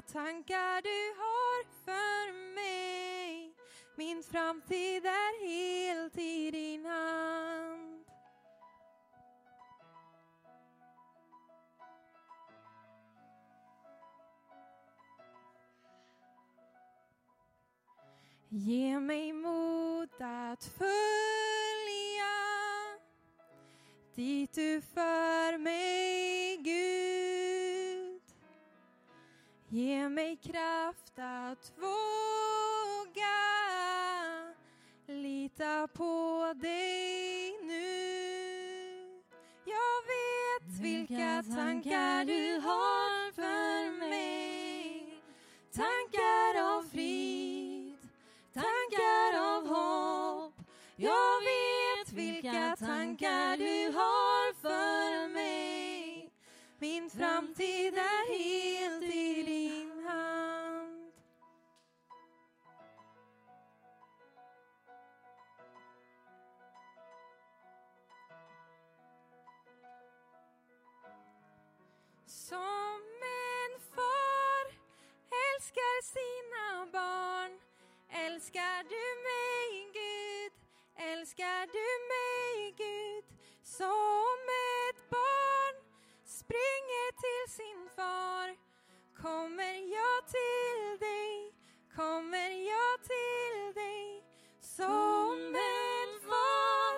tankar du har för mig. Min framtid är helt i din hand. Ge mig mod att följa dit du för Ge mig kraft att våga lita på dig nu. Jag vet vilka tankar du har för mig. Tankar av frid, tankar av hopp. Jag vet vilka tankar du har för mig. Min framtid är helt älskar du mig Gud som ett barn springer till sin far? Kommer jag till dig, kommer jag till dig som en far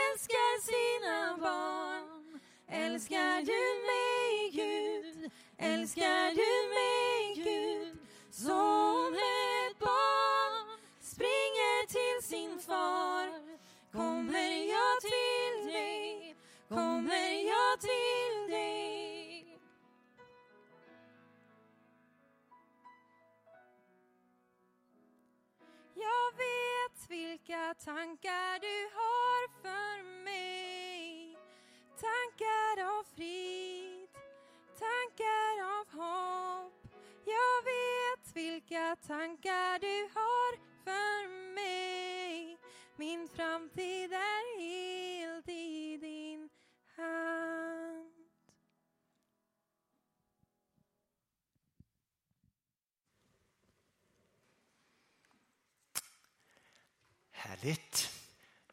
älskar sina barn. Älskar du mig Gud, älskar du mig Gud som vet vilka tankar du har för mig.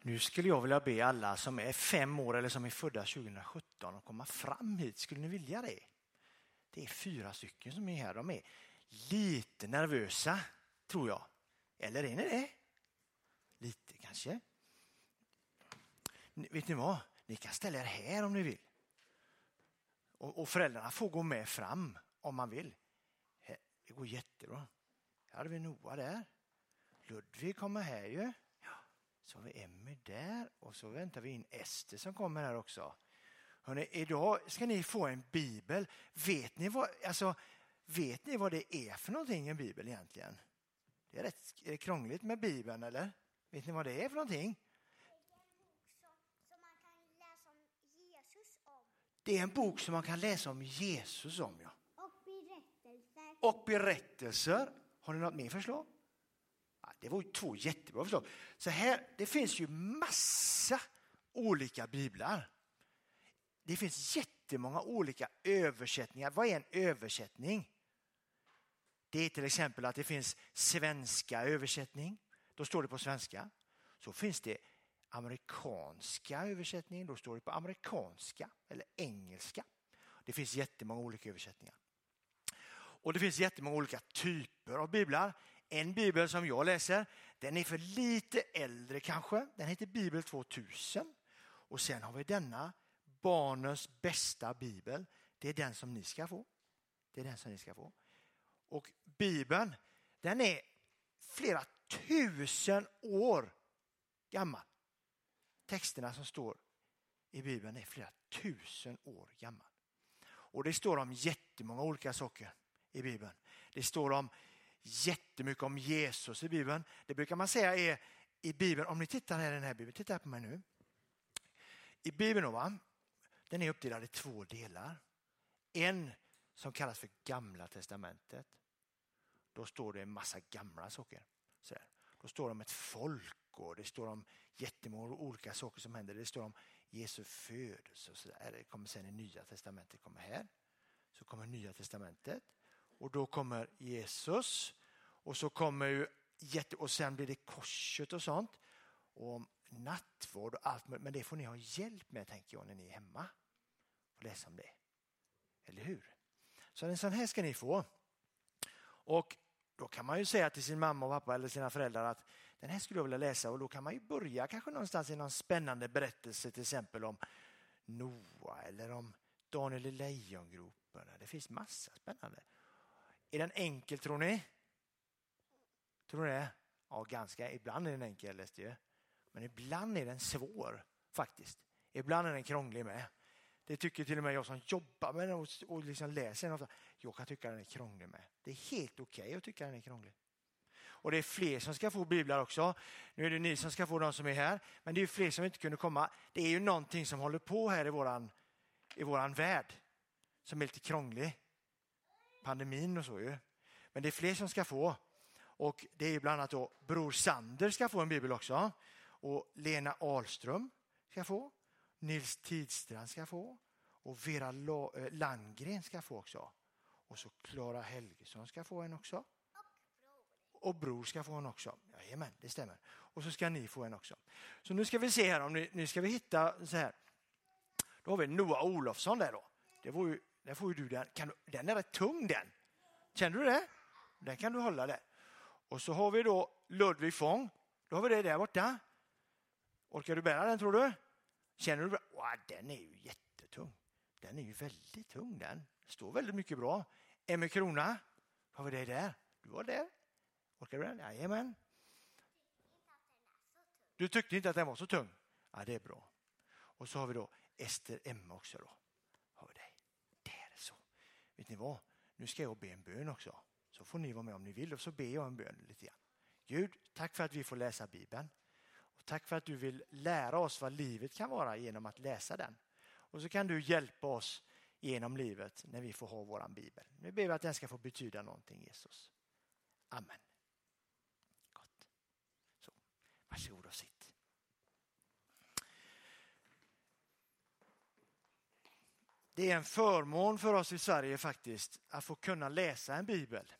Nu skulle jag vilja be alla som är fem år eller som är födda 2017 att komma fram hit. Skulle ni vilja det? Det är fyra stycken som är här. De är lite nervösa, tror jag. Eller är ni det? Lite kanske. Vet ni vad? Ni kan ställa er här om ni vill. Och, och föräldrarna får gå med fram om man vill. Det går jättebra. Här har vi Noah där. Ludvig kommer här ju. Så har vi Emmy där och så väntar vi in Ester som kommer här också. Hörrni, idag ska ni få en bibel. Vet ni, vad, alltså, vet ni vad det är för någonting en bibel egentligen? Det är rätt är det krångligt med bibeln eller? Vet ni vad det är för någonting? Det är en bok som man kan läsa om Jesus om. Ja. Och berättelser. Och berättelser. Har ni något mer förslag? Det var ju två jättebra förslag. Så här, det finns ju massa olika biblar. Det finns jättemånga olika översättningar. Vad är en översättning? Det är till exempel att det finns svenska översättning. Då står det på svenska. Så finns det amerikanska översättning. Då står det på amerikanska eller engelska. Det finns jättemånga olika översättningar. Och det finns jättemånga olika typer av biblar. En bibel som jag läser, den är för lite äldre kanske. Den heter Bibel 2000. Och sen har vi denna, barnens bästa bibel. Det är den som ni ska få. Det är den som ni ska få. Och bibeln, den är flera tusen år gammal. Texterna som står i bibeln är flera tusen år gammal. Och det står om jättemånga olika saker i Bibeln. Det står om jättemycket om Jesus i Bibeln. Det brukar man säga är i Bibeln, om ni tittar här i den här Bibeln, titta här på mig nu. I Bibeln då, va? Den är uppdelad i två delar. En som kallas för Gamla testamentet. Då står det en massa gamla saker. Så här. Då står det om ett folk och det står om jättemånga olika saker som händer. Det står om Jesu födelse och så där. Det kommer sen i Nya testamentet kommer här. Så kommer Nya testamentet och då kommer Jesus och så kommer ju jätte, och sen blir det korset och sånt och om nattvård och allt men det får ni ha hjälp med tänker jag när ni är hemma och läsa om det. Eller hur? Så en sån här ska ni få. Och då kan man ju säga till sin mamma och pappa eller sina föräldrar att den här skulle jag vilja läsa och då kan man ju börja kanske någonstans i någon spännande berättelse till exempel om Noa eller om Daniel i lejongropen. Det finns massa spännande. Är den enkel tror ni? Tror ni det? Ja, ganska. Ibland är den enkel läste jag. Men ibland är den svår faktiskt. Ibland är den krånglig med. Det tycker till och med jag som jobbar med den och, och liksom läser den. Jag kan tycka den är krånglig med. Det är helt okej okay att tycka den är krånglig. Och det är fler som ska få biblar också. Nu är det ni som ska få de som är här. Men det är fler som inte kunde komma. Det är ju någonting som håller på här i våran, i våran värld. Som är lite krånglig. Pandemin och så ju. Men det är fler som ska få. Och det är bland annat då Bror Sander ska få en bibel också. Och Lena Ahlström ska få. Nils Tidstrand ska få. Och Vera eh, Landgren ska få också. Och så Klara Helgesson ska få en också. Och Bror ska få en också. Jajamän, det stämmer. Och så ska ni få en också. Så nu ska vi se här om ni, nu ska vi hitta så här. Då har vi Noah Olofsson där då. Det var ju, där får ju du den. Kan, den är rätt tung den. Känner du det? Den kan du hålla där. Och så har vi då Ludvig Fång. Då har vi det där borta. Orkar du bära den tror du? Känner du? Wow, den är ju jättetung. Den är ju väldigt tung den. Står väldigt mycket bra. Emmy Krona. Har vi det där? Du var där. Orkar du den? Jajamän. Du tyckte inte att den var så tung? Ja, det är bra. Och så har vi då Ester Emma också. Då. Har vi det. Där så. Vet ni vad? Nu ska jag be en bön också. Så får ni vara med om ni vill och så ber jag en bön lite grann. Gud, tack för att vi får läsa Bibeln. Och tack för att du vill lära oss vad livet kan vara genom att läsa den. Och så kan du hjälpa oss genom livet när vi får ha våran bibel. Nu ber vi att den ska få betyda någonting Jesus. Amen. Gott. Så, varsågod och sitt. Det är en förmån för oss i Sverige faktiskt att få kunna läsa en bibel.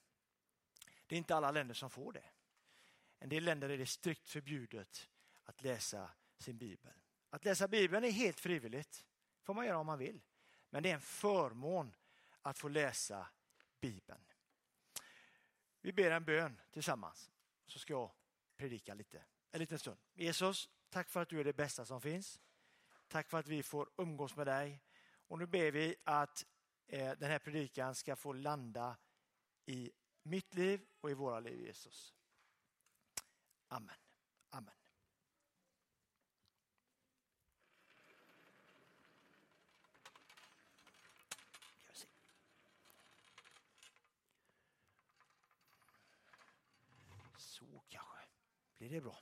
Det är inte alla länder som får det. En del länder är det strikt förbjudet att läsa sin bibel. Att läsa bibeln är helt frivilligt. får man göra om man vill. Men det är en förmån att få läsa bibeln. Vi ber en bön tillsammans så ska jag predika lite en liten stund. Jesus, tack för att du är det bästa som finns. Tack för att vi får umgås med dig. Och nu ber vi att eh, den här predikan ska få landa i mitt liv och i våra liv Jesus. Amen. Amen. Så kanske blir det bra.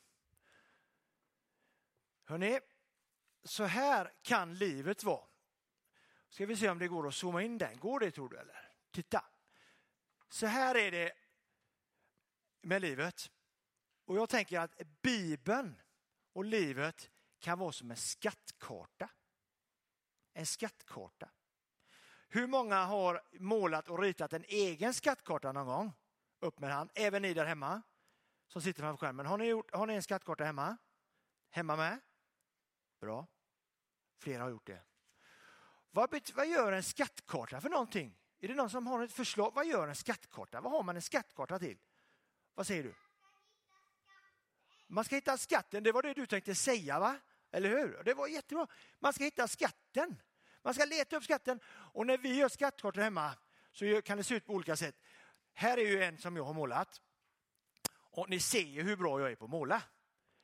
Hörrni, så här kan livet vara. Ska vi se om det går att zooma in den. Går det tror du eller? Titta. Så här är det med livet. Och jag tänker att Bibeln och livet kan vara som en skattkarta. En skattkarta. Hur många har målat och ritat en egen skattkarta någon gång? Upp med hand. Även ni där hemma som sitter framför skärmen. Har ni, gjort, har ni en skattkarta hemma? Hemma med? Bra. Flera har gjort det. Vad, vad gör en skattkarta för någonting? Är det någon som har ett förslag? Vad gör en skattkarta? Vad har man en skattkarta till? Vad säger du? Man ska hitta skatten, det var det du tänkte säga va? Eller hur? Det var jättebra. Man ska hitta skatten. Man ska leta upp skatten. Och när vi gör skattkartor hemma så kan det se ut på olika sätt. Här är ju en som jag har målat. Och ni ser ju hur bra jag är på att måla.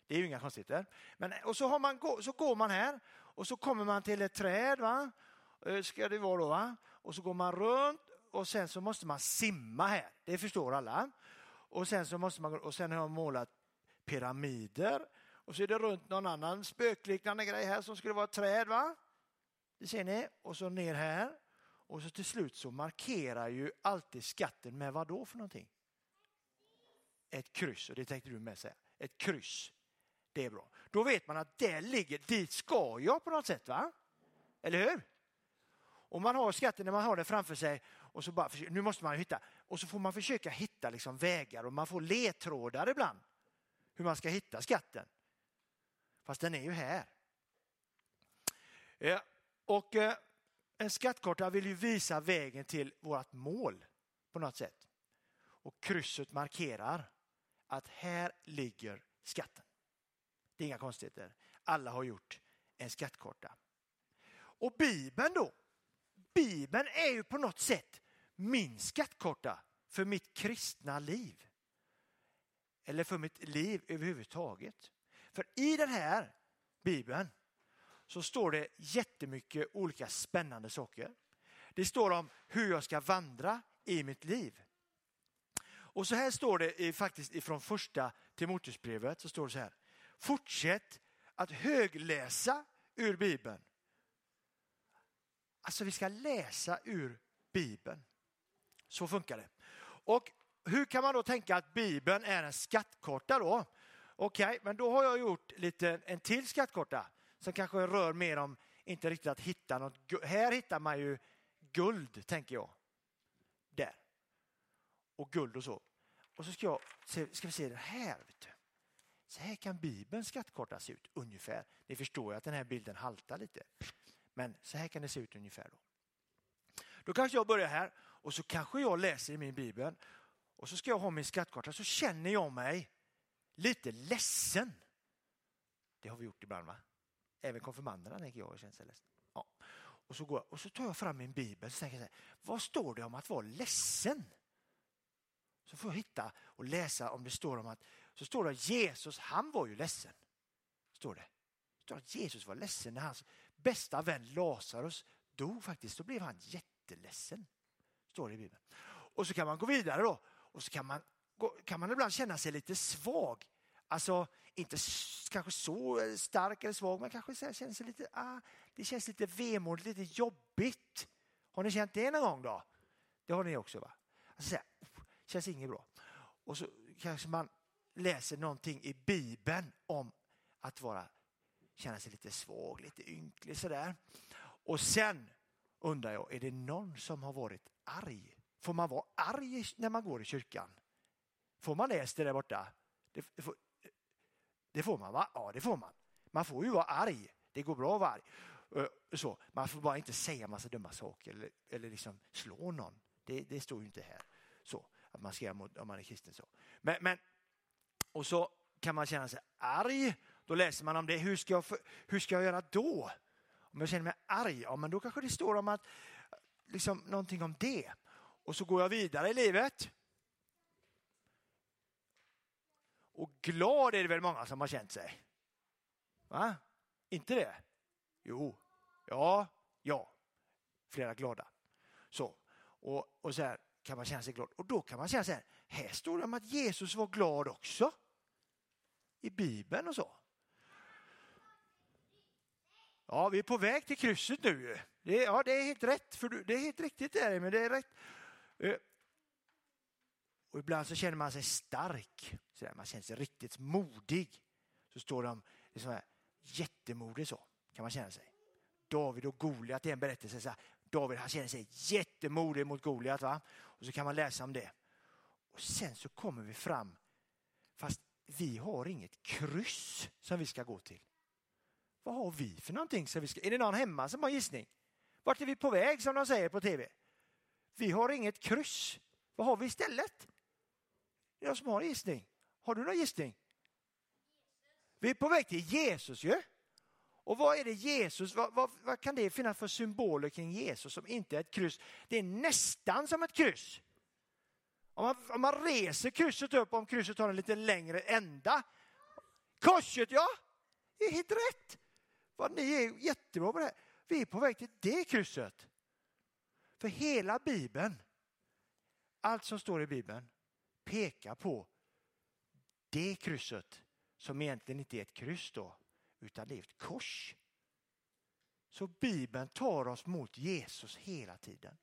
Det är ju inga konstigheter. Men, och så, har man, så går man här och så kommer man till ett träd. Va? Eh, ska det vara då, va? Och så går man runt och sen så måste man simma här. Det förstår alla. Och sen så måste man och sen har jag målat pyramider och så är det runt någon annan spökliknande grej här som skulle vara ett träd. va? det ser ni, och så ner här. Och så till slut så markerar ju alltid skatten med vad då för någonting? Ett kryss, och det tänkte du med säga. Ett kryss. Det är bra. Då vet man att det ligger, dit ska jag på något sätt va? Eller hur? Och man har skatten när man har den framför sig och så bara, nu måste man hitta, och så får man försöka hitta liksom vägar och man får ledtrådar ibland hur man ska hitta skatten. Fast den är ju här. Ja, och eh, en skattkarta vill ju visa vägen till vårt mål på något sätt. Och krysset markerar att här ligger skatten. Det är inga konstigheter. Alla har gjort en skattkarta. Och Bibeln då? Bibeln är ju på något sätt min skattkarta för mitt kristna liv. Eller för mitt liv överhuvudtaget. För i den här Bibeln så står det jättemycket olika spännande saker. Det står om hur jag ska vandra i mitt liv. Och så här står det i, faktiskt ifrån första Timoteusbrevet så står det så här. Fortsätt att högläsa ur Bibeln. Alltså vi ska läsa ur Bibeln. Så funkar det. Och hur kan man då tänka att Bibeln är en skattkarta då? Okej, okay, men då har jag gjort lite, en till skattkarta som kanske rör mer om, inte riktigt att hitta något. Här hittar man ju guld, tänker jag. Där. Och guld och så. Och så ska, jag, ska vi se det här. Vet du. Så här kan Bibelns skattkarta se ut ungefär. Ni förstår ju att den här bilden haltar lite. Men så här kan det se ut ungefär. Då, då kanske jag börjar här och så kanske jag läser i min bibel och så ska jag ha min skattkarta så känner jag mig lite ledsen. Det har vi gjort ibland va? Även konfirmanderna tänker jag känner sig ledsen. Ja. Och, så går jag, och så tar jag fram min bibel och tänker jag så här, vad står det om att vara ledsen? Så får jag hitta och läsa om det står om att så står det att Jesus, han var ju ledsen. Står det. det står att Jesus var ledsen när hans bästa vän Lazarus dog faktiskt. Då blev han jätteledsen. Står det i Bibeln. Och så kan man gå vidare då och så kan man, kan man ibland känna sig lite svag. Alltså inte kanske så stark eller svag men kanske känner sig lite, ah, det känns lite vemodigt, lite jobbigt. Har ni känt det någon gång då? Det har ni också va? Alltså, så här, känns inget bra. Och så kanske man läser någonting i Bibeln om att vara, känna sig lite svag, lite ynklig sådär. Och sen undrar jag, är det någon som har varit arg? Får man vara arg när man går i kyrkan? Får man det där borta? Det, det, får, det får man va? Ja, det får man. Man får ju vara arg. Det går bra att vara arg. Eh, så, man får bara inte säga massa dumma saker eller, eller liksom slå någon. Det, det står ju inte här. Så, att man ska göra om man är kristen. så. Men, men, och så kan man känna sig arg. Då läser man om det. Hur ska jag, hur ska jag göra då? Om jag känner mig arg, ja men då kanske det står om att, liksom någonting om det. Och så går jag vidare i livet. Och glad är det väl många som har känt sig? Va? Inte det? Jo, ja, ja. Flera glada. Så, och, och så här kan man känna sig glad. Och då kan man säga så här, här står det om att Jesus var glad också. I Bibeln och så. Ja, vi är på väg till krysset nu. Det, ja, det är helt rätt. För det är helt riktigt där, men det är rätt. Eh, och ibland så känner man sig stark. Så där, man känner sig riktigt modig. Så står de liksom här, jättemodig så kan man känna sig. David och Goliat är en berättelse. Så här, David han känner sig jättemodig mot Goliat. Va? Och så kan man läsa om det. Och sen så kommer vi fram, fast vi har inget kryss som vi ska gå till. Vad har vi för någonting? Så vi ska... Är det någon hemma som har gissning? Vart är vi på väg som de säger på tv? Vi har inget kryss. Vad har vi istället? Det är jag som har en gissning. Har du någon gissning? Vi är på väg till Jesus ju. Och vad är det Jesus, vad, vad, vad, kan det finnas för symboler kring Jesus som inte är ett kryss? Det är nästan som ett kryss. Om man, om man reser krysset upp, om krysset har en lite längre ända. Korset ja, det är helt rätt. Vad ni är jättebra på det här. Vi är på väg till det krysset. För hela Bibeln, allt som står i Bibeln, pekar på det krysset som egentligen inte är ett kryss då, utan det är ett kors. Så Bibeln tar oss mot Jesus hela tiden.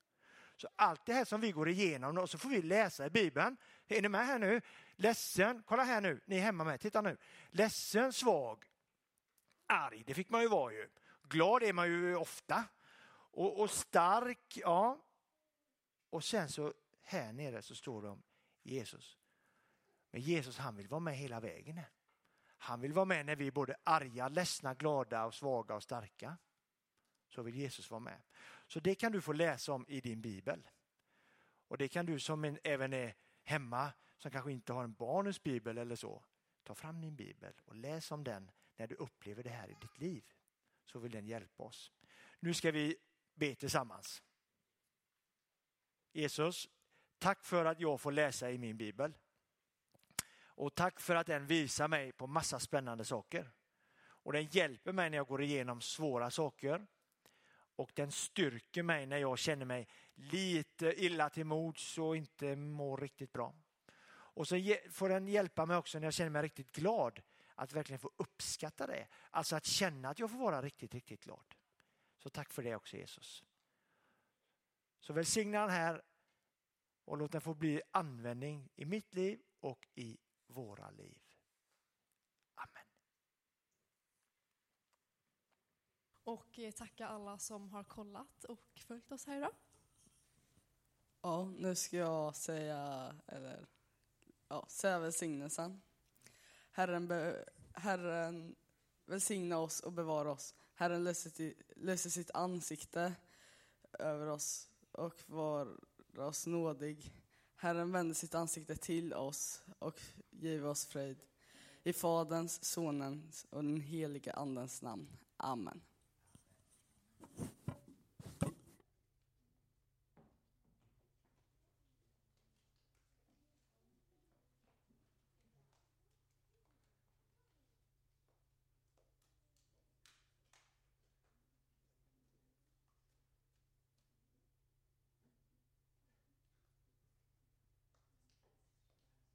Så allt det här som vi går igenom och så får vi läsa i Bibeln. Är ni med här nu? Ledsen, kolla här nu, ni är hemma med, titta nu. Ledsen, svag, arg, det fick man ju vara ju. Glad är man ju ofta. Och, och stark, ja. Och sen så här nere så står det om Jesus. Men Jesus han vill vara med hela vägen. Han vill vara med när vi är både arga, ledsna, glada och svaga och starka. Så vill Jesus vara med. Så det kan du få läsa om i din bibel. Och det kan du som en, även är hemma, som kanske inte har en barnens bibel eller så, ta fram din bibel och läs om den när du upplever det här i ditt liv. Så vill den hjälpa oss. Nu ska vi be tillsammans. Jesus, tack för att jag får läsa i min bibel. Och tack för att den visar mig på massa spännande saker. Och den hjälper mig när jag går igenom svåra saker. Och den styrker mig när jag känner mig lite illa till mods och inte mår riktigt bra. Och så får den hjälpa mig också när jag känner mig riktigt glad att verkligen få uppskatta det. Alltså att känna att jag får vara riktigt, riktigt glad. Så tack för det också Jesus. Så välsigna den här och låt den få bli användning i mitt liv och i våra liv. Amen. Och eh, tacka alla som har kollat och följt oss här idag. Ja, nu ska jag säga, eller ja, säga välsignelsen. Herren, be, Herren välsigna oss och bevara oss. Herren löser, löser sitt ansikte över oss och var oss nådig. Herren vänder sitt ansikte till oss och ger oss fröjd. I Faderns, Sonens och den helige Andens namn. Amen.